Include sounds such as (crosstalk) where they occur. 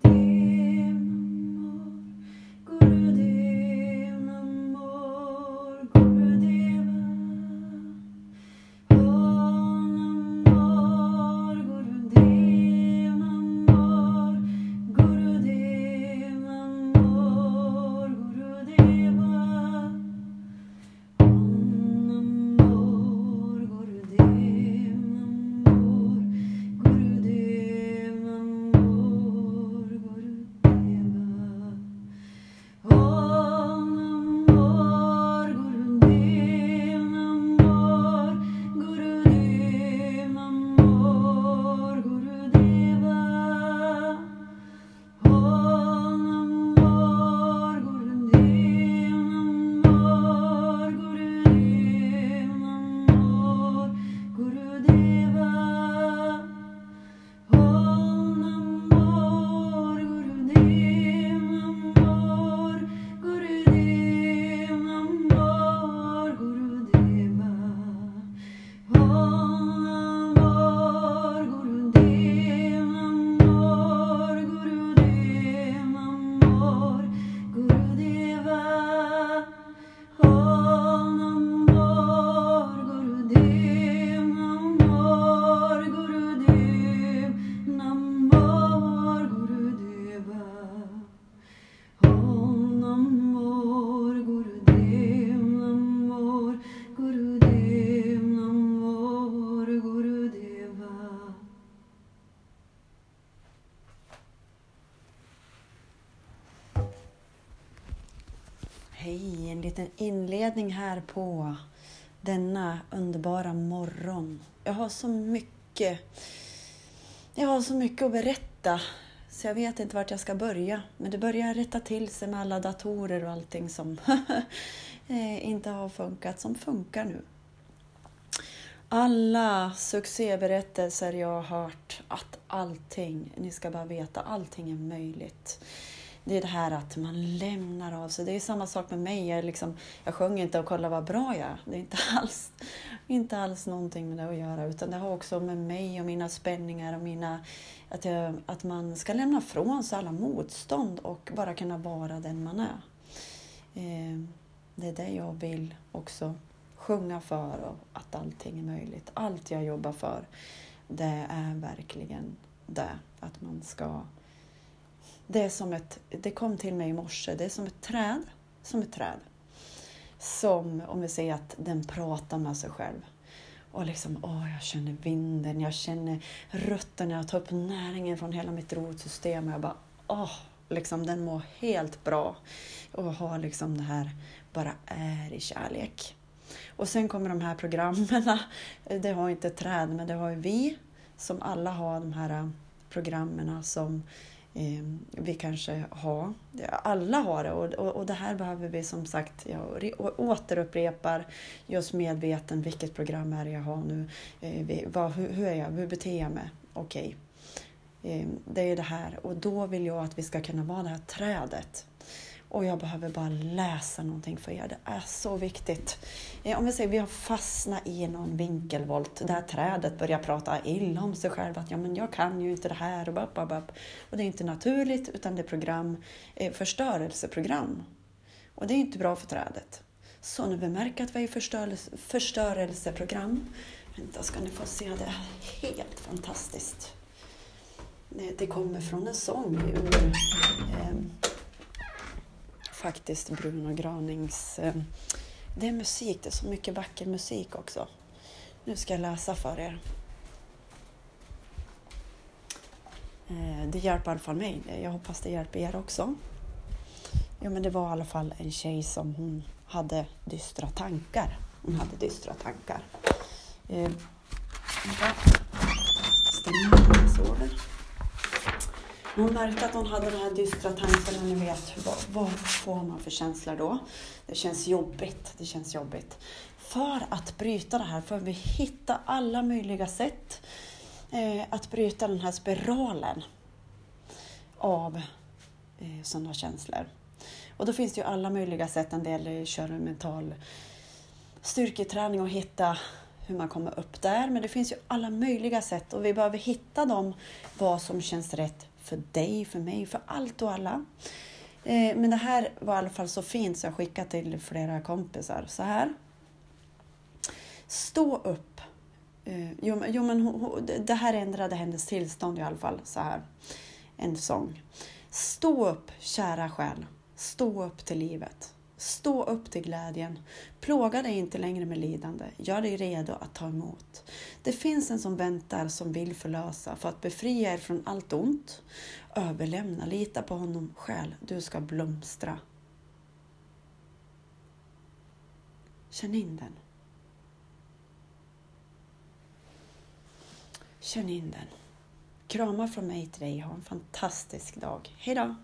Hej, en liten inledning här på denna underbara morgon. Jag har så mycket jag har så mycket att berätta så jag vet inte vart jag ska börja. Men det börjar rätta till sig med alla datorer och allting som (laughs) eh, inte har funkat, som funkar nu. Alla succéberättelser jag har hört, att allting, ni ska bara veta, allting är möjligt det är det här att man lämnar av sig. Det är samma sak med mig. Jag, liksom, jag sjunger inte och kollar vad bra jag är. Det är inte (laughs) alls, inte alls någonting med det att göra. Utan det har också med mig och mina spänningar och mina... Att, jag, att man ska lämna från sig alla motstånd och bara kunna vara den man är. Eh, det är det jag vill också sjunga för och att allting är möjligt. Allt jag jobbar för, det är verkligen det. Att man ska det, är som ett, det kom till mig i morse, det är som ett träd. Som ett träd. Som, om vi säger att den pratar med sig själv. Och liksom, åh, jag känner vinden, jag känner rötterna, jag tar upp näringen från hela mitt rotsystem. Och jag bara, åh, liksom, den mår helt bra. Och har liksom det här, bara är i kärlek. Och sen kommer de här programmen. (laughs) Det har inte träd, men det har ju vi som alla har de här programmen som Ehm, vi kanske har. Alla har det och, och, och, det här behöver vi som sagt, jag återupprepar, just medveten vilket program är det jag har nu, eh, vi, vad, hur, hur, är jag, hur beter jag mig? Okej. Okay. Eh, det är det här och då vill jag att vi ska kunna vara det här trädet och jag behöver bara läsa någonting för er. Det är så viktigt. Eh, om vi säger vi har fastnat i någon vinkelvolt där trädet börjar prata illa om sig själv. Att ja, men jag kan ju inte det här och bap, bap, bap. Och det är inte naturligt utan det är program, eh, förstörelseprogram. Och det är inte bra för trädet. Så när vi märker att vi är i förstörelse, förstörelseprogram, vänta ska ni få se, det är helt fantastiskt. Det, det kommer från en sång ur eh, faktiskt Bruno Granings... Eh, det är musik, det är så mycket vacker musik också. Nu ska jag läsa för er. Eh, det hjälper i alla fall mig. Jag hoppas det hjälper er också. Ja, men det var i alla fall en tjej som hon hade dystra tankar. Hon hade dystra tankar. Eh, Stänger sover. Hon märkte att hon hade de här dystra tankarna, ni vet, vad, vad får man för känslor då? Det känns jobbigt, det känns jobbigt. För att bryta det här får vi hitta alla möjliga sätt eh, att bryta den här spiralen av eh, sådana känslor. Och då finns det ju alla möjliga sätt. En del kör mental styrketräning och hitta hur man kommer upp där. Men det finns ju alla möjliga sätt och vi behöver hitta dem, vad som känns rätt för dig, för mig, för allt och alla. Eh, men det här var i alla fall så fint så jag skickade till flera kompisar. Så här. Stå upp. Jo, jo men det här ändrade hennes tillstånd i alla fall. Så här. En sång. Stå upp, kära själ. Stå upp till livet. Stå upp till glädjen. Plåga dig inte längre med lidande. Gör dig redo att ta emot. Det finns en som väntar som vill förlösa för att befria er från allt ont. Överlämna, lita på honom själv. Du ska blomstra. Känn in den. Känn in den. Kramar från mig till dig. Ha en fantastisk dag. Hejdå!